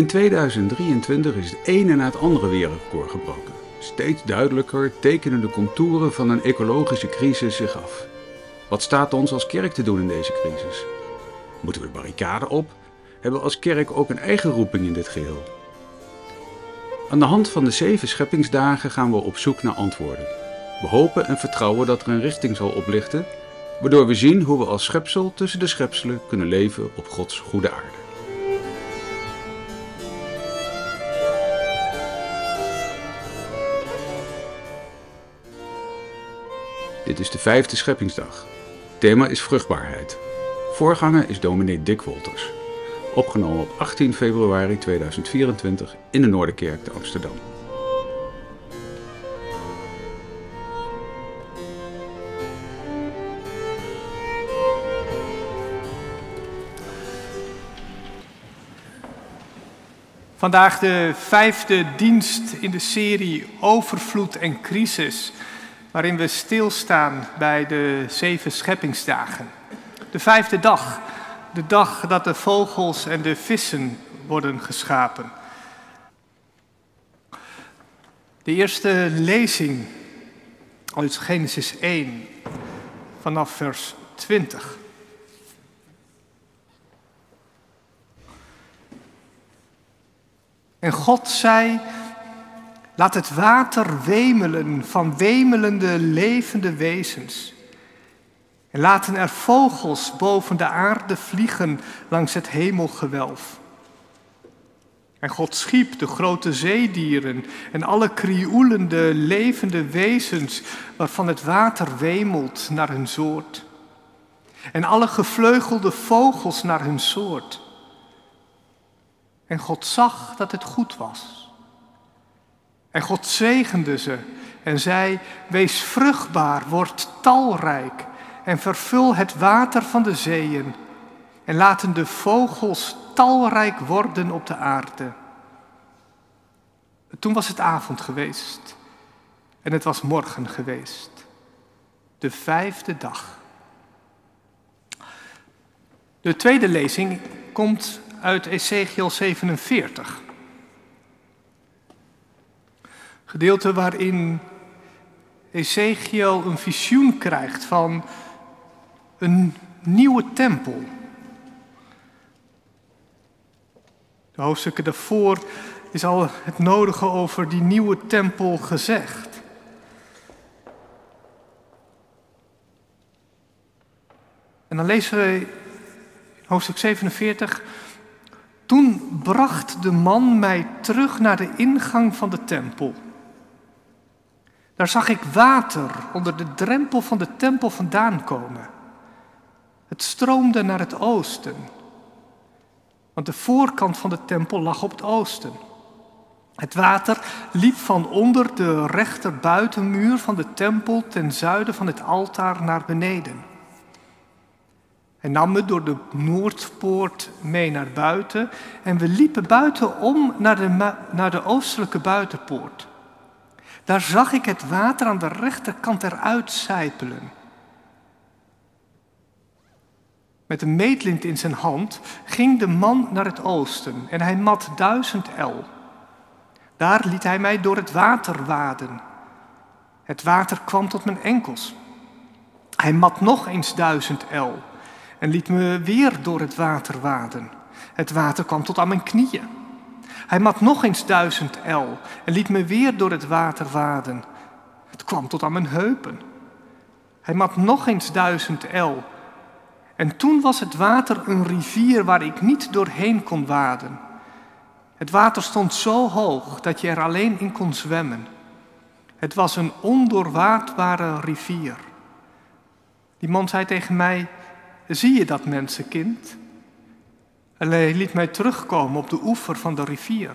In 2023 is het ene na het andere wereldrecord gebroken. Steeds duidelijker tekenen de contouren van een ecologische crisis zich af. Wat staat ons als kerk te doen in deze crisis? Moeten we de barricade op? Hebben we als kerk ook een eigen roeping in dit geheel? Aan de hand van de zeven scheppingsdagen gaan we op zoek naar antwoorden. We hopen en vertrouwen dat er een richting zal oplichten, waardoor we zien hoe we als schepsel tussen de schepselen kunnen leven op Gods goede aarde. Dit is de vijfde scheppingsdag. Thema is vruchtbaarheid. Voorganger is dominee Dick Wolters. Opgenomen op 18 februari 2024 in de Noorderkerk te Amsterdam. Vandaag de vijfde dienst in de serie Overvloed en Crisis, waarin we stilstaan bij de zeven scheppingsdagen. De vijfde dag, de dag dat de vogels en de vissen worden geschapen. De eerste lezing uit Genesis 1 vanaf vers 20. En God zei, laat het water wemelen van wemelende levende wezens. En laten er vogels boven de aarde vliegen langs het hemelgewelf. En God schiep de grote zeedieren en alle krioelende levende wezens waarvan het water wemelt naar hun soort. En alle gevleugelde vogels naar hun soort. En God zag dat het goed was. En God zegende ze en zei, wees vruchtbaar, word talrijk en vervul het water van de zeeën en laten de vogels talrijk worden op de aarde. Toen was het avond geweest en het was morgen geweest, de vijfde dag. De tweede lezing komt uit Ezekiel 47. Gedeelte waarin Ezekiel een visioen krijgt van een nieuwe tempel. De hoofdstukken daarvoor is al het nodige over die nieuwe tempel gezegd. En dan lezen we hoofdstuk 47. Toen bracht de man mij terug naar de ingang van de tempel. Daar zag ik water onder de drempel van de tempel vandaan komen. Het stroomde naar het oosten, want de voorkant van de tempel lag op het oosten. Het water liep van onder de rechter buitenmuur van de tempel ten zuiden van het altaar naar beneden. Hij nam me door de Noordpoort mee naar buiten en we liepen buitenom naar de, naar de oostelijke buitenpoort. Daar zag ik het water aan de rechterkant eruit sijpelen. Met een meetlint in zijn hand ging de man naar het oosten en hij mat duizend el. Daar liet hij mij door het water waden. Het water kwam tot mijn enkels. Hij mat nog eens duizend el en liet me weer door het water waden. Het water kwam tot aan mijn knieën. Hij mat nog eens duizend el en liet me weer door het water waden. Het kwam tot aan mijn heupen. Hij mat nog eens duizend el. En toen was het water een rivier waar ik niet doorheen kon waden. Het water stond zo hoog dat je er alleen in kon zwemmen. Het was een ondoorwaardbare rivier. Die man zei tegen mij: Zie je dat mensenkind? En hij liet mij terugkomen op de oever van de rivier.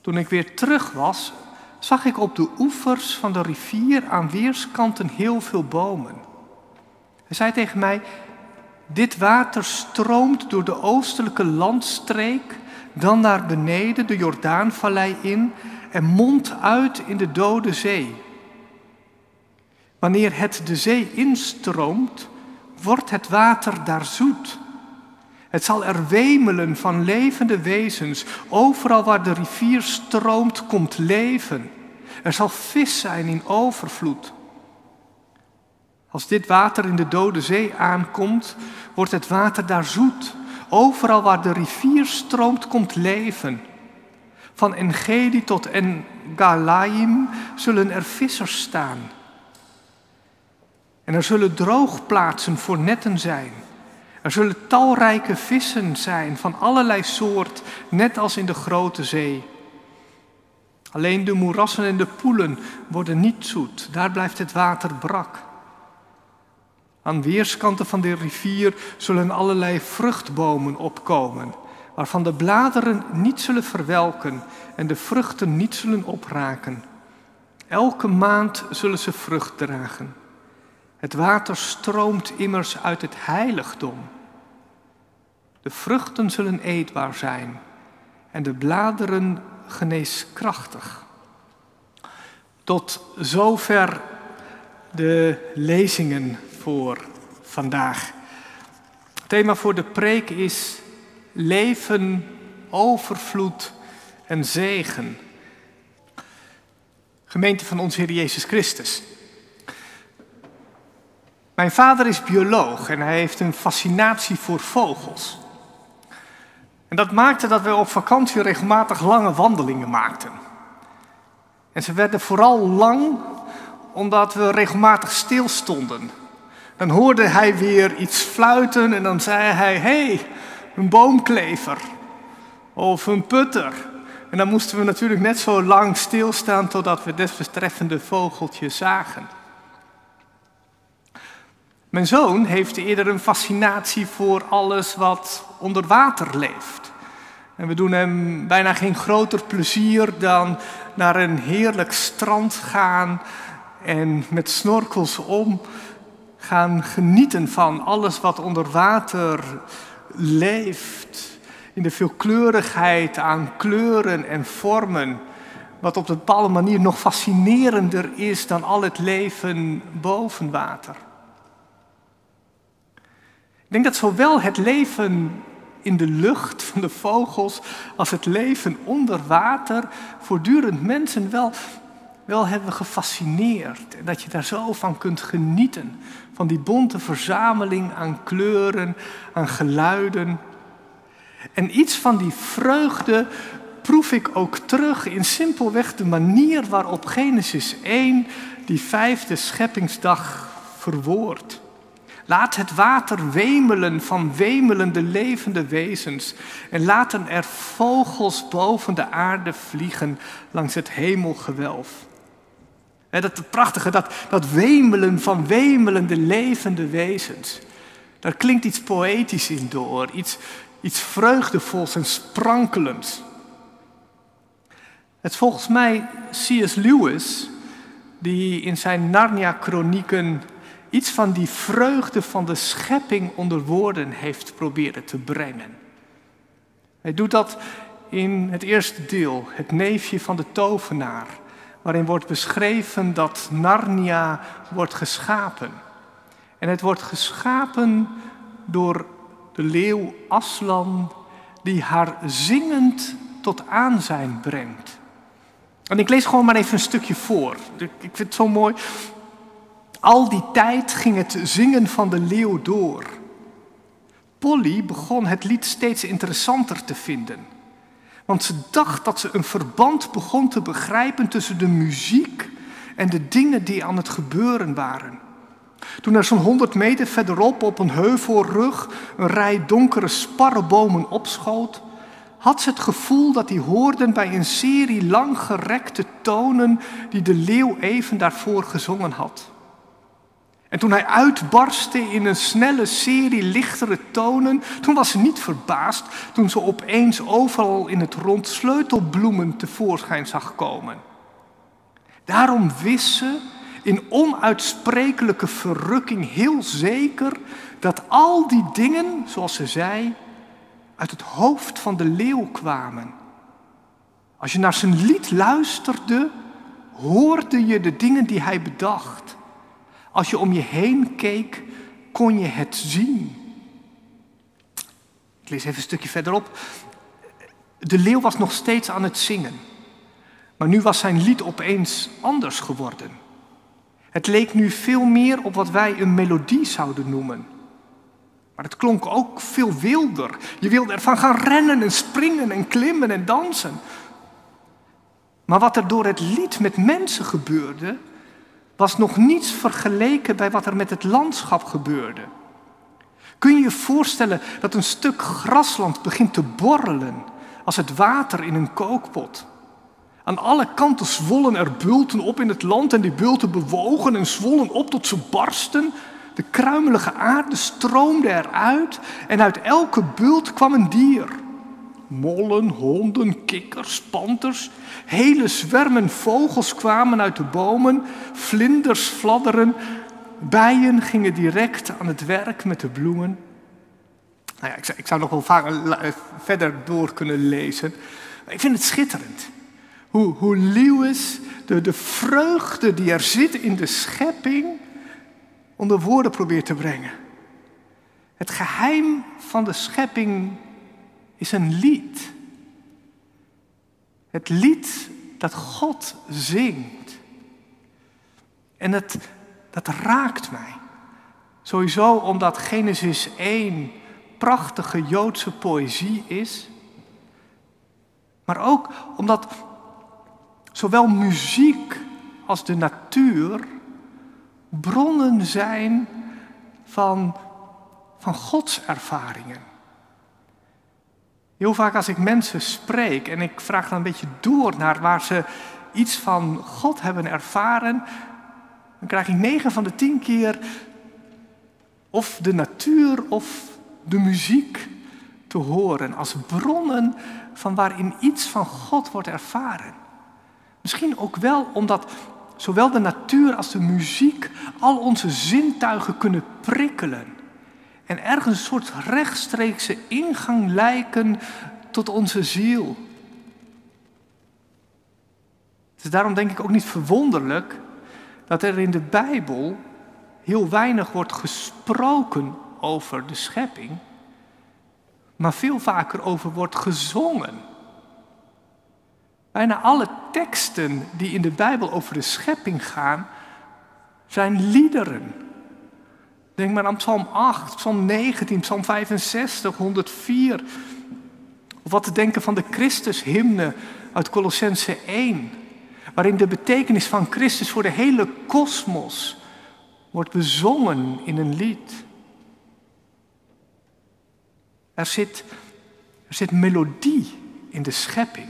Toen ik weer terug was, zag ik op de oevers van de rivier aan weerskanten heel veel bomen. Hij zei tegen mij: Dit water stroomt door de oostelijke landstreek, dan naar beneden de Jordaanvallei in en mondt uit in de Dode Zee. Wanneer het de zee instroomt, wordt het water daar zoet. Het zal er wemelen van levende wezens. Overal waar de rivier stroomt, komt leven. Er zal vis zijn in overvloed. Als dit water in de Dode Zee aankomt, wordt het water daar zoet. Overal waar de rivier stroomt, komt leven. Van Engedi tot Engalaim zullen er vissers staan. En er zullen droogplaatsen voor netten zijn. Er zullen talrijke vissen zijn van allerlei soort, net als in de grote zee. Alleen de moerassen en de poelen worden niet zoet, daar blijft het water brak. Aan weerskanten van de rivier zullen allerlei vruchtbomen opkomen, waarvan de bladeren niet zullen verwelken en de vruchten niet zullen opraken. Elke maand zullen ze vrucht dragen. Het water stroomt immers uit het heiligdom. De vruchten zullen eetbaar zijn en de bladeren geneeskrachtig. Tot zover de lezingen voor vandaag. Het thema voor de preek is leven, overvloed en zegen. Gemeente van onze Heer Jezus Christus. Mijn vader is bioloog en hij heeft een fascinatie voor vogels. En dat maakte dat we op vakantie regelmatig lange wandelingen maakten. En ze werden vooral lang omdat we regelmatig stilstonden. Dan hoorde hij weer iets fluiten en dan zei hij: Hé, hey, een boomklever of een putter. En dan moesten we natuurlijk net zo lang stilstaan totdat we desbetreffende vogeltje zagen. Mijn zoon heeft eerder een fascinatie voor alles wat onder water leeft. En we doen hem bijna geen groter plezier dan naar een heerlijk strand gaan en met snorkels om gaan genieten van alles wat onder water leeft. In de veelkleurigheid aan kleuren en vormen. Wat op een bepaalde manier nog fascinerender is dan al het leven boven water. Ik denk dat zowel het leven in de lucht van de vogels als het leven onder water voortdurend mensen wel, wel hebben gefascineerd. En dat je daar zo van kunt genieten. Van die bonte verzameling aan kleuren, aan geluiden. En iets van die vreugde proef ik ook terug in simpelweg de manier waarop Genesis 1 die vijfde scheppingsdag verwoordt. Laat het water wemelen van wemelende levende wezens. En laten er vogels boven de aarde vliegen langs het hemelgewelf. He, dat prachtige, dat, dat wemelen van wemelende levende wezens. Daar klinkt iets poëtisch in door, iets, iets vreugdevols en sprankelends. Het volgens mij C.S. Lewis die in zijn Narnia-chronieken iets van die vreugde van de schepping onder woorden heeft proberen te brengen. Hij doet dat in het eerste deel, het neefje van de tovenaar, waarin wordt beschreven dat Narnia wordt geschapen. En het wordt geschapen door de leeuw Aslan, die haar zingend tot aanzijn brengt. En ik lees gewoon maar even een stukje voor. Ik vind het zo mooi. Al die tijd ging het zingen van de leeuw door. Polly begon het lied steeds interessanter te vinden. Want ze dacht dat ze een verband begon te begrijpen tussen de muziek en de dingen die aan het gebeuren waren. Toen er zo'n honderd meter verderop op een heuvelrug een rij donkere sparrenbomen opschoot, had ze het gevoel dat die hoorden bij een serie langgerekte tonen die de leeuw even daarvoor gezongen had. En toen hij uitbarstte in een snelle serie lichtere tonen, toen was ze niet verbaasd toen ze opeens overal in het rond sleutelbloemen tevoorschijn zag komen. Daarom wist ze in onuitsprekelijke verrukking heel zeker dat al die dingen, zoals ze zei, uit het hoofd van de leeuw kwamen. Als je naar zijn lied luisterde, hoorde je de dingen die hij bedacht. Als je om je heen keek, kon je het zien. Ik lees even een stukje verderop. De leeuw was nog steeds aan het zingen. Maar nu was zijn lied opeens anders geworden. Het leek nu veel meer op wat wij een melodie zouden noemen. Maar het klonk ook veel wilder. Je wilde ervan gaan rennen en springen en klimmen en dansen. Maar wat er door het lied met mensen gebeurde, was nog niets vergeleken bij wat er met het landschap gebeurde. Kun je je voorstellen dat een stuk grasland begint te borrelen als het water in een kookpot? Aan alle kanten zwollen er bulten op in het land en die bulten bewogen en zwollen op tot ze barsten. De kruimelige aarde stroomde eruit en uit elke bult kwam een dier. Mollen, honden, kikkers, panters, hele zwermen vogels kwamen uit de bomen, vlinders fladderen, bijen gingen direct aan het werk met de bloemen. Nou ja, ik, zou, ik zou nog wel vaak verder door kunnen lezen. Ik vind het schitterend. Hoe, hoe Lewis de, de vreugde die er zit in de schepping onder woorden probeert te brengen. Het geheim van de schepping is een lied. Het lied dat God zingt. En het, dat raakt mij. Sowieso omdat Genesis 1 prachtige Joodse poëzie is. Maar ook omdat zowel muziek als de natuur bronnen zijn van, van Gods ervaringen. Heel vaak als ik mensen spreek en ik vraag dan een beetje door naar waar ze iets van God hebben ervaren, dan krijg ik negen van de tien keer of de natuur of de muziek te horen als bronnen van waarin iets van God wordt ervaren. Misschien ook wel omdat zowel de natuur als de muziek al onze zintuigen kunnen prikkelen. En ergens een soort rechtstreekse ingang lijken tot onze ziel. Het is daarom denk ik ook niet verwonderlijk dat er in de Bijbel heel weinig wordt gesproken over de schepping, maar veel vaker over wordt gezongen. Bijna alle teksten die in de Bijbel over de schepping gaan, zijn liederen. Denk maar aan Psalm 8, Psalm 19, Psalm 65, 104. Of wat te denken van de Christushymne uit Colossense 1, waarin de betekenis van Christus voor de hele kosmos wordt bezongen in een lied. Er zit, er zit melodie in de schepping.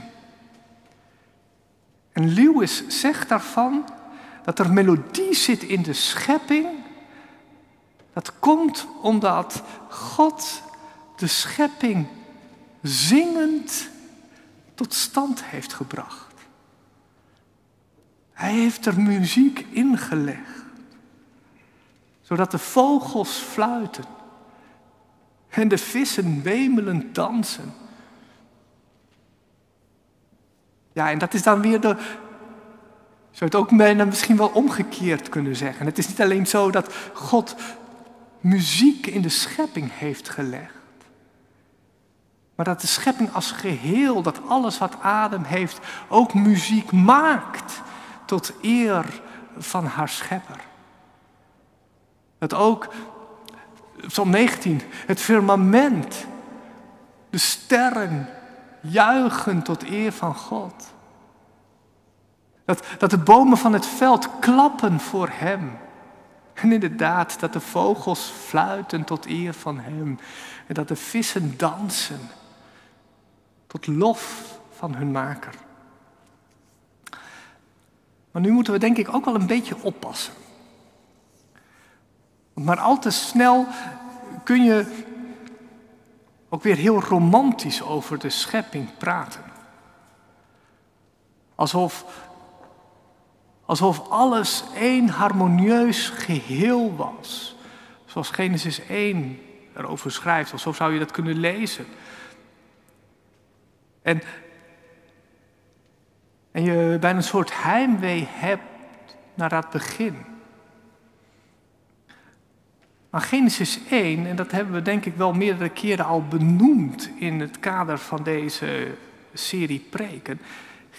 En Lewis zegt daarvan dat er melodie zit in de schepping. Dat komt omdat God de schepping zingend tot stand heeft gebracht. Hij heeft er muziek ingelegd, zodat de vogels fluiten en de vissen wemelend dansen. Ja, en dat is dan weer de. Zou het ook misschien wel omgekeerd kunnen zeggen. Het is niet alleen zo dat God muziek in de schepping heeft gelegd. Maar dat de schepping als geheel, dat alles wat adem heeft, ook muziek maakt tot eer van haar schepper. Dat ook, Psalm 19, het firmament, de sterren, juichen tot eer van God. Dat, dat de bomen van het veld klappen voor Hem. En inderdaad, dat de vogels fluiten tot eer van Hem. En dat de vissen dansen tot lof van hun maker. Maar nu moeten we denk ik ook wel een beetje oppassen. Maar al te snel kun je ook weer heel romantisch over de schepping praten. Alsof, alsof alles één harmonieus geheel was. Zoals Genesis 1 erover schrijft, of zo zou je dat kunnen lezen. En, en je bijna een soort heimwee hebt naar dat begin. Maar Genesis 1, en dat hebben we denk ik wel meerdere keren al benoemd in het kader van deze serie preken.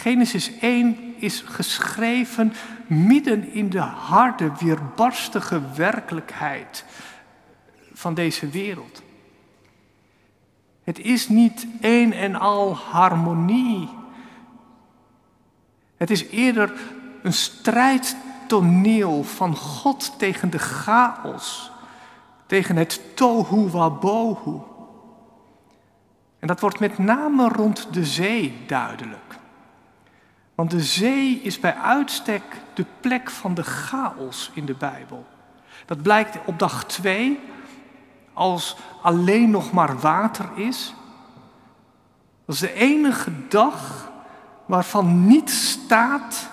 Genesis 1 is geschreven midden in de harde, weerbarstige werkelijkheid van deze wereld. Het is niet een en al harmonie. Het is eerder een strijdtoneel van God tegen de chaos, tegen het tohu wabohu. En dat wordt met name rond de zee duidelijk. Want de zee is bij uitstek de plek van de chaos in de Bijbel. Dat blijkt op dag 2 als alleen nog maar water is. Dat is de enige dag waarvan niet staat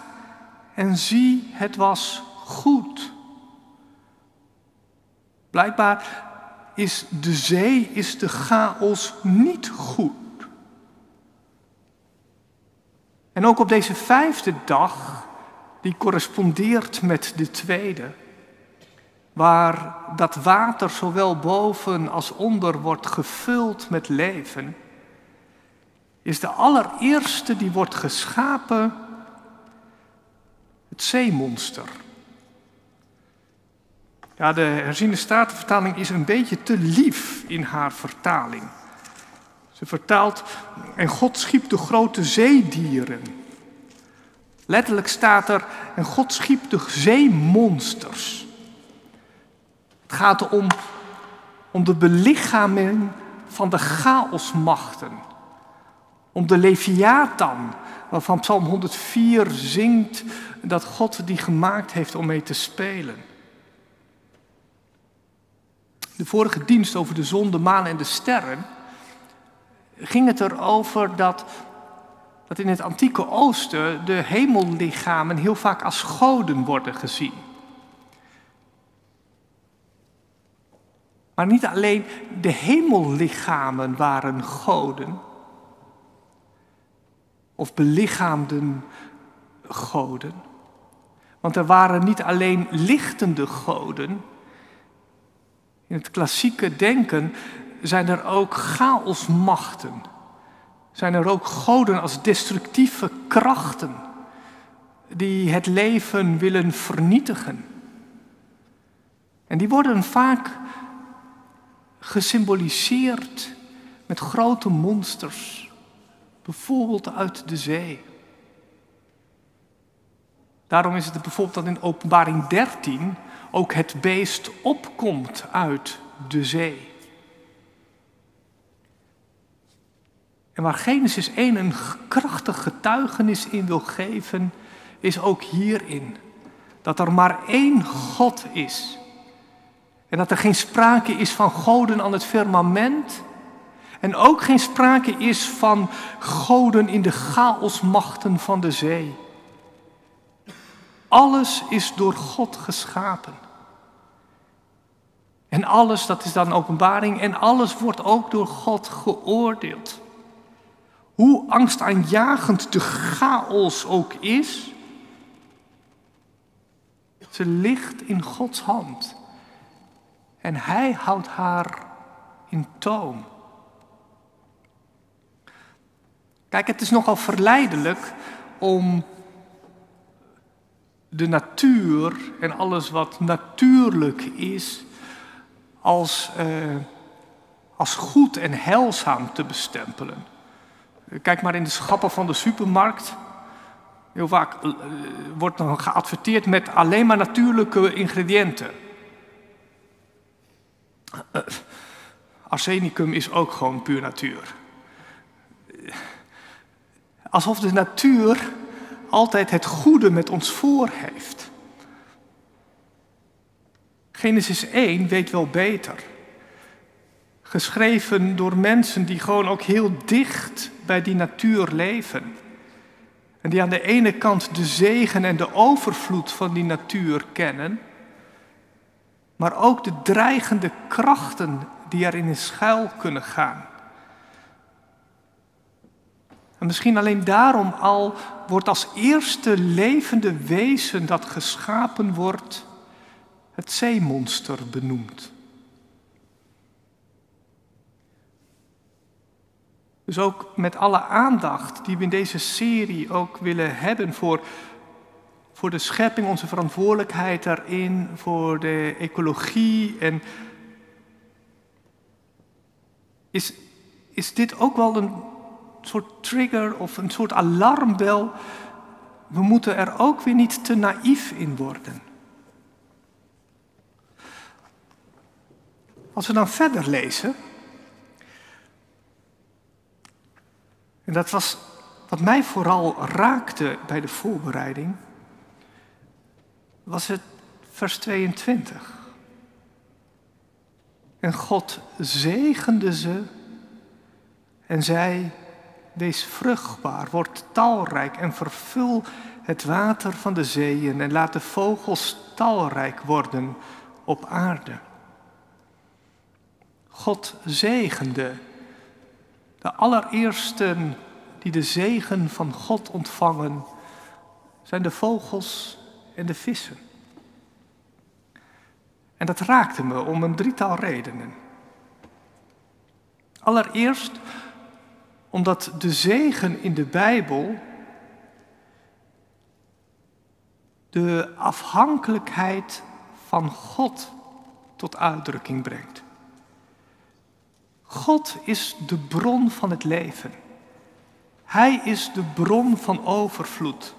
en zie, het was goed. Blijkbaar is de zee, is de chaos niet goed. En ook op deze vijfde dag, die correspondeert met de tweede, waar dat water zowel boven als onder wordt gevuld met leven, is de allereerste die wordt geschapen het zeemonster. Ja, de herziende statenvertaling is een beetje te lief in haar vertaling. Ze vertaalt, en God schiep de grote zeedieren. Letterlijk staat er, en God schiep de zeemonsters. Het gaat om, om de belichaming van de chaosmachten. Om de Leviathan, waarvan Psalm 104 zingt dat God die gemaakt heeft om mee te spelen. De vorige dienst over de zon, de maan en de sterren ging het erover dat, dat in het antieke Oosten de hemellichamen heel vaak als goden worden gezien. Maar niet alleen de hemellichamen waren goden of belichaamden goden. Want er waren niet alleen lichtende goden. In het klassieke denken zijn er ook chaosmachten. Zijn er ook goden als destructieve krachten die het leven willen vernietigen. En die worden vaak gesymboliseerd met grote monsters, bijvoorbeeld uit de zee. Daarom is het bijvoorbeeld dat in Openbaring 13 ook het beest opkomt uit de zee. En waar Genesis 1 een krachtig getuigenis in wil geven, is ook hierin. Dat er maar één God is. En dat er geen sprake is van goden aan het firmament. En ook geen sprake is van goden in de chaosmachten van de zee. Alles is door God geschapen. En alles, dat is dan openbaring, en alles wordt ook door God geoordeeld. Hoe angstaanjagend de chaos ook is, ze ligt in Gods hand. En Hij houdt haar in toom. Kijk, het is nogal verleidelijk om de natuur en alles wat natuurlijk is als, uh, als goed en heilzaam te bestempelen. Kijk maar in de schappen van de supermarkt. Heel vaak uh, wordt dan geadverteerd met alleen maar natuurlijke ingrediënten. Uh, arsenicum is ook gewoon puur natuur. Alsof de natuur altijd het goede met ons voor heeft. Genesis 1 weet wel beter. Geschreven door mensen die gewoon ook heel dicht bij die natuur leven. En die aan de ene kant de zegen en de overvloed van die natuur kennen, maar ook de dreigende krachten die erin in schuil kunnen gaan. En misschien alleen daarom al wordt als eerste levende wezen dat geschapen wordt het zeemonster benoemd. Dus ook met alle aandacht die we in deze serie ook willen hebben voor, voor de schepping, onze verantwoordelijkheid daarin, voor de ecologie. En is, is dit ook wel een soort trigger of een soort alarmbel? We moeten er ook weer niet te naïef in worden. Als we dan verder lezen, en dat was wat mij vooral raakte bij de voorbereiding, was het vers 22. En God zegende ze en zei, wees vruchtbaar, word talrijk en vervul het water van de zeeën en laat de vogels talrijk worden op aarde. God zegende. De allereersten die de zegen van God ontvangen zijn de vogels en de vissen. En dat raakte me om een drietal redenen. Allereerst omdat de zegen in de Bijbel de afhankelijkheid van God tot uitdrukking brengt. God is de bron van het leven. Hij is de bron van overvloed.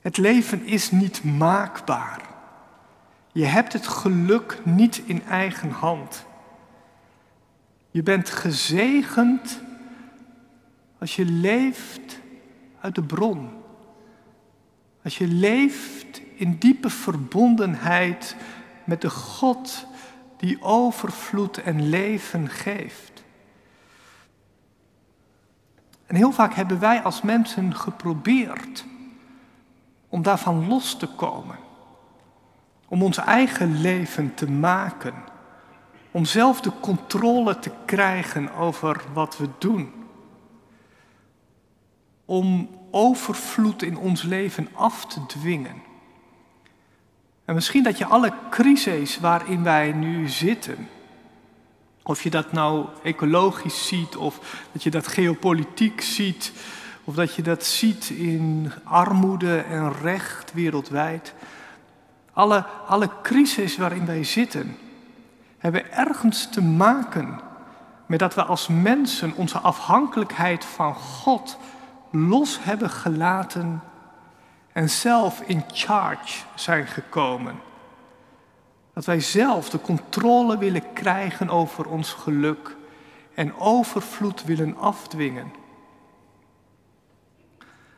Het leven is niet maakbaar. Je hebt het geluk niet in eigen hand. Je bent gezegend als je leeft uit de bron. Als je leeft in diepe verbondenheid met de God die overvloed en leven geeft. En heel vaak hebben wij als mensen geprobeerd om daarvan los te komen. Om ons eigen leven te maken. Om zelf de controle te krijgen over wat we doen. Om overvloed in ons leven af te dwingen. En misschien dat je alle crises waarin wij nu zitten, of je dat nou ecologisch ziet, of dat je dat geopolitiek ziet, of dat je dat ziet in armoede en recht wereldwijd. Alle, alle crises waarin wij zitten, hebben ergens te maken met dat we als mensen onze afhankelijkheid van God los hebben gelaten en zelf in charge zijn gekomen. Dat wij zelf de controle willen krijgen over ons geluk en overvloed willen afdwingen.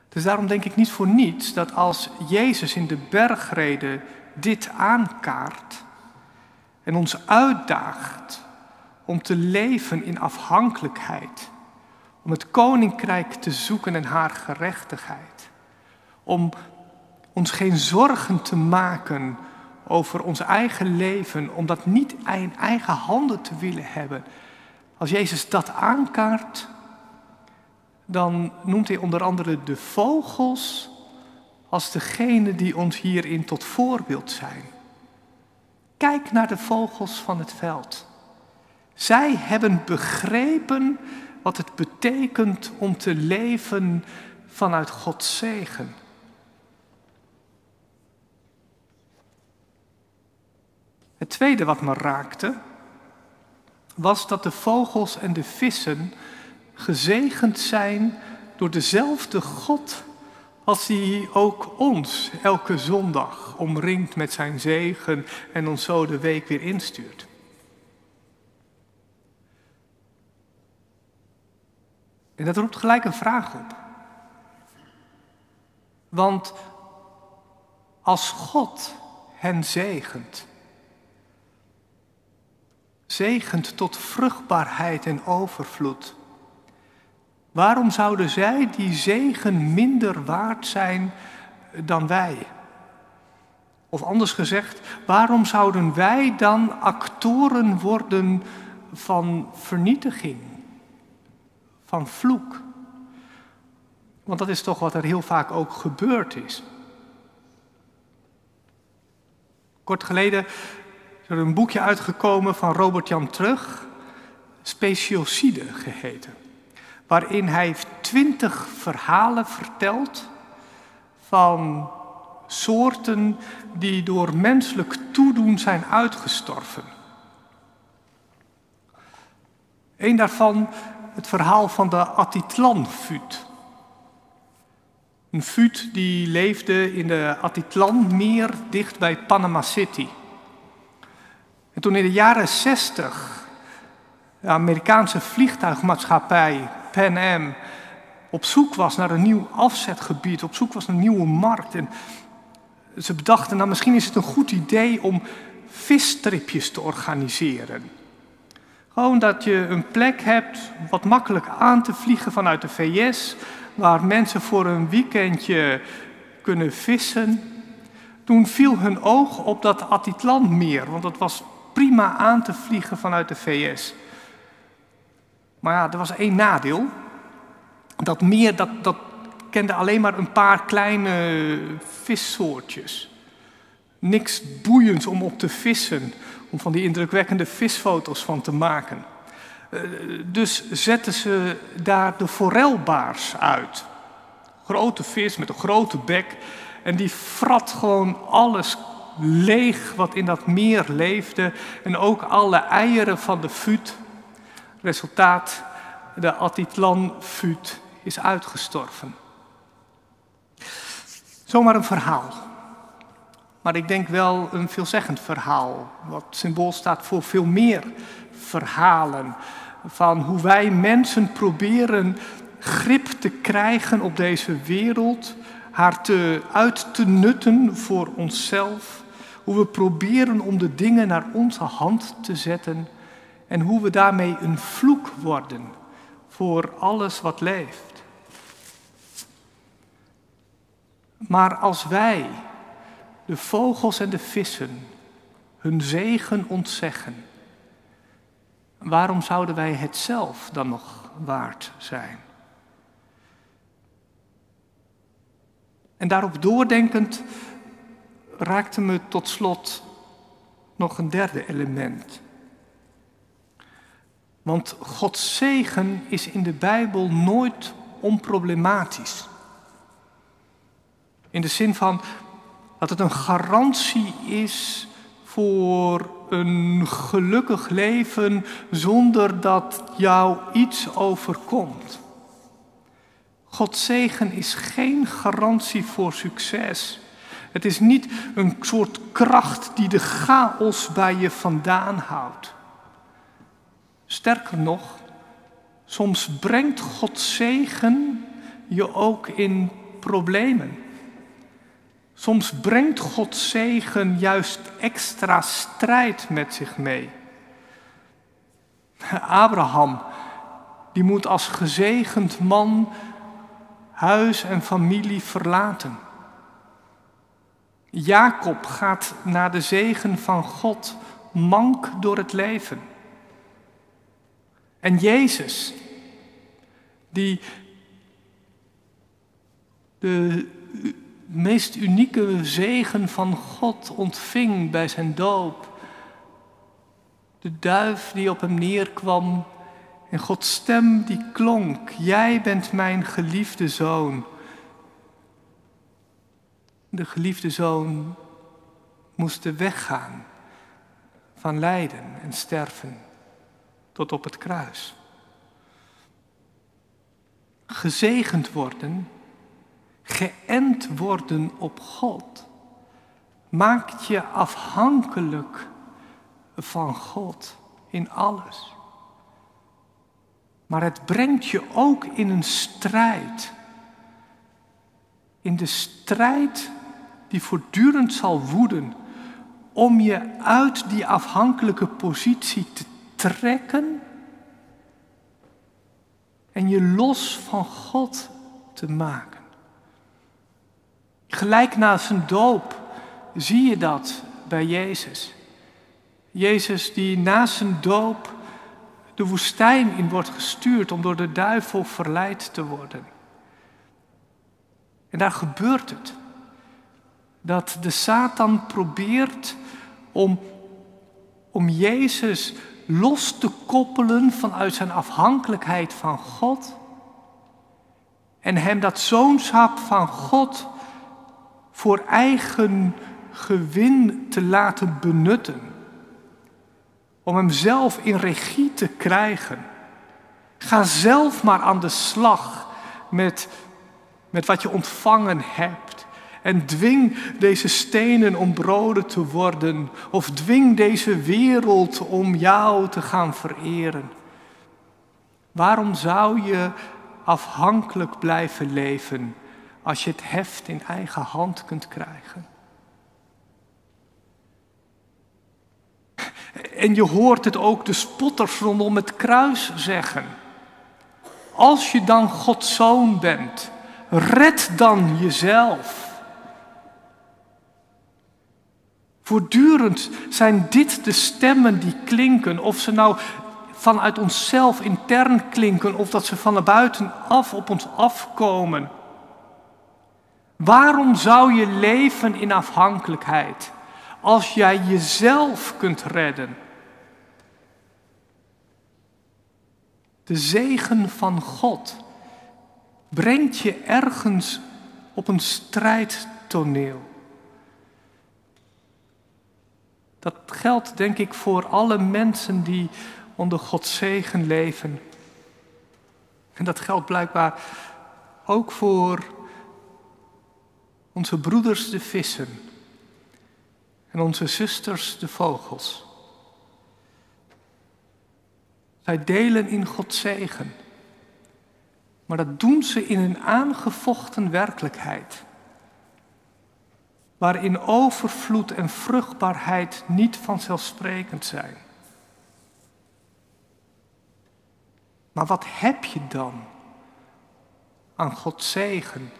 Dus daarom denk ik niet voor niets dat als Jezus in de bergreden dit aankaart en ons uitdaagt om te leven in afhankelijkheid, om het koninkrijk te zoeken en haar gerechtigheid, om ons geen zorgen te maken over ons eigen leven, om dat niet in eigen handen te willen hebben. Als Jezus dat aankaart, dan noemt hij onder andere de vogels als degene die ons hierin tot voorbeeld zijn. Kijk naar de vogels van het veld. Zij hebben begrepen wat het betekent om te leven vanuit Gods zegen. Het tweede wat me raakte, was dat de vogels en de vissen gezegend zijn door dezelfde God als die ook ons elke zondag omringt met zijn zegen en ons zo de week weer instuurt. En dat roept gelijk een vraag op. Want als God hen zegent, zegent tot vruchtbaarheid en overvloed. Waarom zouden zij die zegen minder waard zijn dan wij? Of anders gezegd, waarom zouden wij dan actoren worden van vernietiging, van vloek? Want dat is toch wat er heel vaak ook gebeurd is. Kort geleden is er een boekje uitgekomen van Robert Jan Terug, Speciocide geheten. waarin hij twintig verhalen vertelt van soorten die door menselijk toedoen zijn uitgestorven. Een daarvan het verhaal van de Atitlan-fuut. Een fuut die leefde in de Atitlan-meer dicht bij Panama City. En toen in de jaren 60 de Amerikaanse vliegtuigmaatschappij Pan Am op zoek was naar een nieuw afzetgebied, op zoek was naar een nieuwe markt. En ze bedachten, nou misschien is het een goed idee om visstripjes te organiseren. Gewoon dat je een plek hebt wat makkelijk aan te vliegen vanuit de VS, waar mensen voor een weekendje kunnen vissen. Toen viel hun oog op dat Atitlanmeer, want dat was prima aan te vliegen vanuit de VS. Maar ja, er was één nadeel. Dat meer, dat, dat kende alleen maar een paar kleine vissoortjes. Niks boeiends om op te vissen, om van die indrukwekkende visfoto's van te maken. Eh, dus zetten ze daar de forelbaars uit. Grote vis met een grote bek. En die frat gewoon alles leeg wat in dat meer leefde. En ook alle eieren van de fut. Resultaat, de Atitlan-fut is uitgestorven. Zomaar een verhaal. Maar ik denk wel een veelzeggend verhaal, wat symbool staat voor veel meer verhalen. Van hoe wij mensen proberen grip te krijgen op deze wereld, haar te, uit te nutten voor onszelf. Hoe we proberen om de dingen naar onze hand te zetten en hoe we daarmee een vloek worden voor alles wat leeft. Maar als wij de vogels en de vissen hun zegen ontzeggen, waarom zouden wij het zelf dan nog waard zijn? En daarop doordenkend raakte me tot slot nog een derde element. Want Gods zegen is in de Bijbel nooit onproblematisch. In de zin van dat het een garantie is voor een gelukkig leven zonder dat jou iets overkomt. Gods zegen is geen garantie voor succes. Het is niet een soort kracht die de chaos bij je vandaan houdt. Sterker nog, soms brengt Gods zegen je ook in problemen. Soms brengt Gods zegen juist extra strijd met zich mee. Abraham, die moet als gezegend man huis en familie verlaten. Jacob gaat naar de zegen van God mank door het leven. En Jezus, die de meest unieke zegen van God ontving bij zijn doop. De duif die op hem neerkwam en Gods stem die klonk, jij bent mijn geliefde zoon. De geliefde zoon moest weggaan van lijden en sterven tot op het kruis. Gezegend worden, geënt worden op God, maakt je afhankelijk van God in alles. Maar het brengt je ook in een strijd. In de strijd die voortdurend zal woeden om je uit die afhankelijke positie te trekken en je los van God te maken. Gelijk na zijn doop zie je dat bij Jezus. Jezus die na zijn doop de woestijn in wordt gestuurd om door de duivel verleid te worden. En daar gebeurt het. Dat de Satan probeert om, om Jezus los te koppelen vanuit zijn afhankelijkheid van God en hem dat zoonschap van God voor eigen gewin te laten benutten. Om hem zelf in regie te krijgen. Ga zelf maar aan de slag met, met wat je ontvangen hebt. En dwing deze stenen om broden te worden. Of dwing deze wereld om jou te gaan vereren. Waarom zou je afhankelijk blijven leven als je het heft in eigen hand kunt krijgen? En je hoort het ook de spotters rondom het kruis zeggen. Als je dan Gods zoon bent, red dan jezelf. Voortdurend zijn dit de stemmen die klinken, of ze nou vanuit onszelf intern klinken of dat ze van buitenaf op ons afkomen. Waarom zou je leven in afhankelijkheid als jij jezelf kunt redden? De zegen van God brengt je ergens op een strijdtoneel. Dat geldt denk ik voor alle mensen die onder Gods zegen leven. En dat geldt blijkbaar ook voor onze broeders de vissen en onze zusters de vogels. Zij delen in Gods zegen, maar dat doen ze in een aangevochten werkelijkheid, waarin overvloed en vruchtbaarheid niet vanzelfsprekend zijn. Maar wat heb je dan aan Gods zegen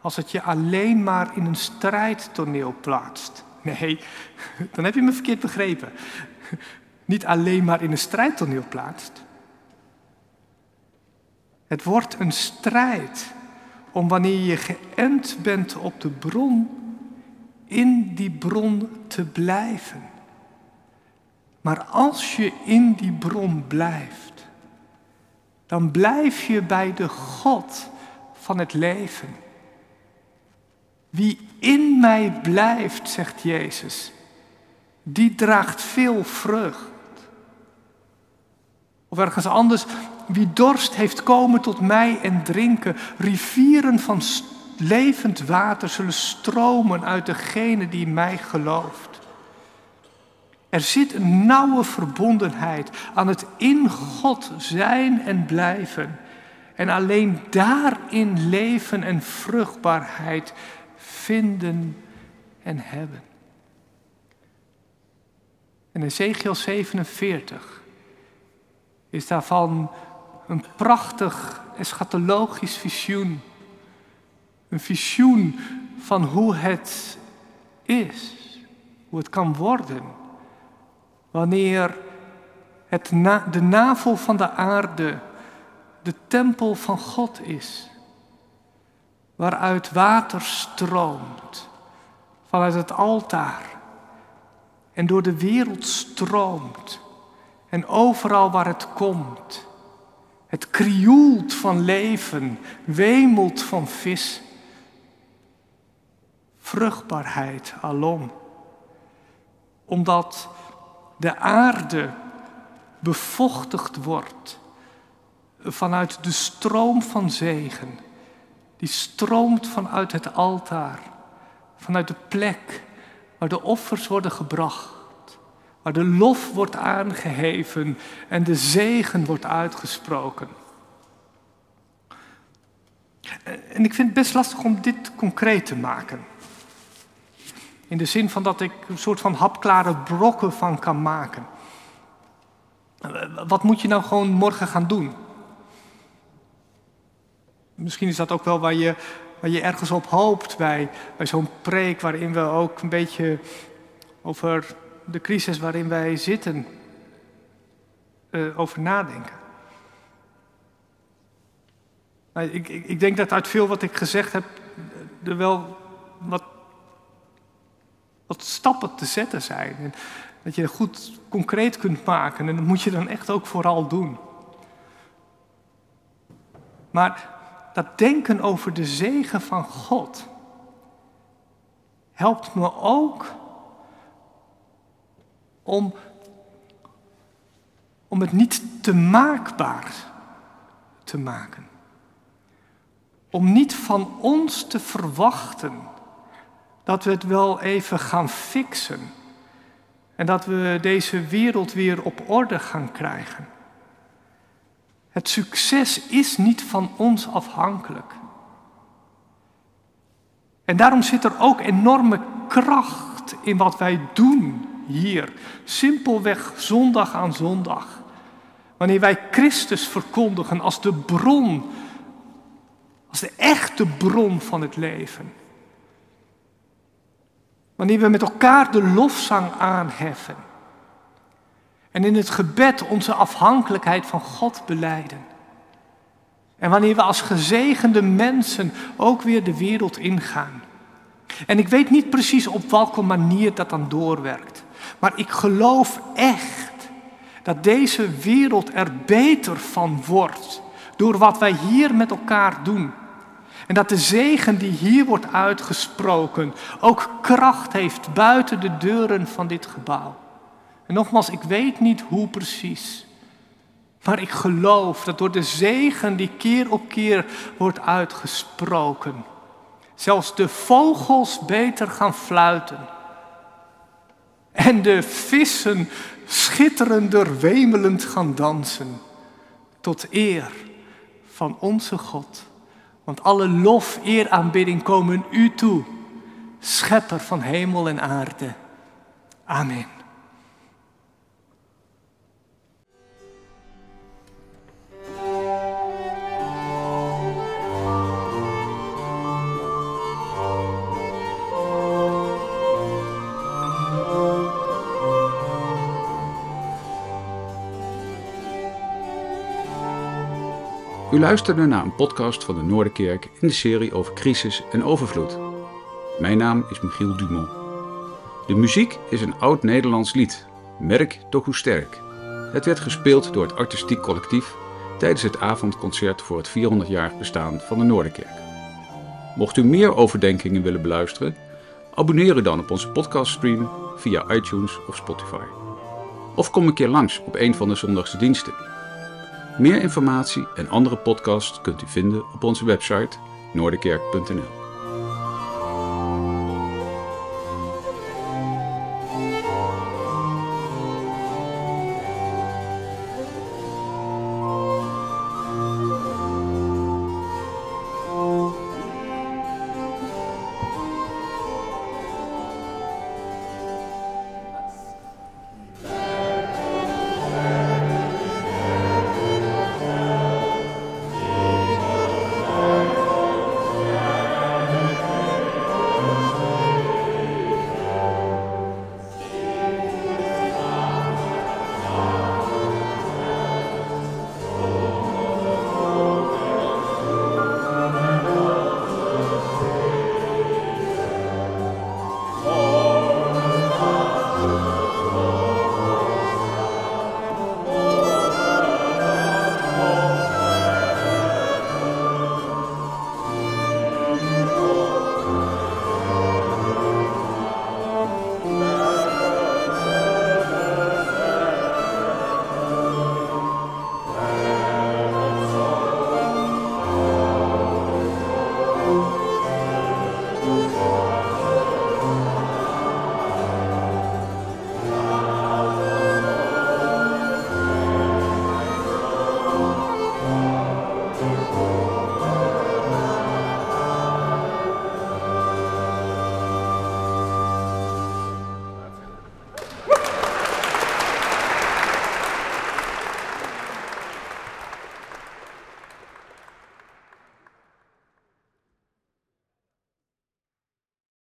als het je alleen maar in een strijdtoneel plaatst? Nee, dan heb je me verkeerd begrepen. Niet alleen maar in een strijdtoneel plaatst. Het wordt een strijd om wanneer je geënt bent op de bron, in die bron te blijven. Maar als je in die bron blijft, dan blijf je bij de God van het leven. Wie in mij blijft, zegt Jezus, die draagt veel vrucht. Of ergens anders, wie dorst heeft komen tot mij en drinken, rivieren van levend water zullen stromen uit degene die mij gelooft. Er zit een nauwe verbondenheid aan het in God zijn en blijven. En alleen daarin leven en vruchtbaarheid vinden en hebben. En Ezekiel 47 is daarvan een prachtig eschatologisch visioen. Een visioen van hoe het is, hoe het kan worden wanneer het de navel van de aarde de tempel van God is, waaruit water stroomt vanuit het altaar en door de wereld stroomt en overal waar het komt. Het krioelt van leven, wemelt van vis, vruchtbaarheid alom. Omdat de aarde bevochtigd wordt vanuit de stroom van zegen. Die stroomt vanuit het altaar, vanuit de plek waar de offers worden gebracht, waar de lof wordt aangeheven en de zegen wordt uitgesproken. En ik vind het best lastig om dit concreet te maken. In de zin van dat ik een soort van hapklare brokken van kan maken. Wat moet je nou gewoon morgen gaan doen? Misschien is dat ook wel waar je, waar je ergens op hoopt bij, bij zo'n preek, waarin we ook een beetje over de crisis waarin wij zitten, uh, over nadenken. ik, ik, ik denk dat uit veel wat ik gezegd heb, er wel wat wat stappen te zetten zijn. En dat je goed concreet kunt maken. En dat moet je dan echt ook vooral doen. Maar dat denken over de zegen van God helpt me ook om, om het niet te maakbaar te maken. Om niet van ons te verwachten dat we het wel even gaan fixen en dat we deze wereld weer op orde gaan krijgen. Het succes is niet van ons afhankelijk. En daarom zit er ook enorme kracht in wat wij doen hier. Simpelweg zondag aan zondag. Wanneer wij Christus verkondigen als de bron, als de echte bron van het leven. Wanneer we met elkaar de lofzang aanheffen. En in het gebed onze afhankelijkheid van God beleiden. En wanneer we als gezegende mensen ook weer de wereld ingaan. En ik weet niet precies op welke manier dat dan doorwerkt. Maar ik geloof echt dat deze wereld er beter van wordt door wat wij hier met elkaar doen. En dat de zegen die hier wordt uitgesproken ook kracht heeft buiten de deuren van dit gebouw. En nogmaals, ik weet niet hoe precies. Maar ik geloof dat door de zegen die keer op keer wordt uitgesproken, zelfs de vogels beter gaan fluiten. En de vissen schitterender wemelend gaan dansen. Tot eer van onze God. Want alle lof, eer, aanbidding komen u toe, schepper van hemel en aarde. Amen. U luisterde naar een podcast van de Noorderkerk in de serie over crisis en overvloed. Mijn naam is Michiel Dumont. De muziek is een oud-Nederlands lied, Merk toch hoe sterk. Het werd gespeeld door het artistiek collectief tijdens het avondconcert voor het 400-jarig bestaan van de Noorderkerk. Mocht u meer overdenkingen willen beluisteren, abonneer u dan op onze podcaststream via iTunes of Spotify. Of kom een keer langs op een van de zondagse diensten. Meer informatie en andere podcasts kunt u vinden op onze website noorderkerk.nl.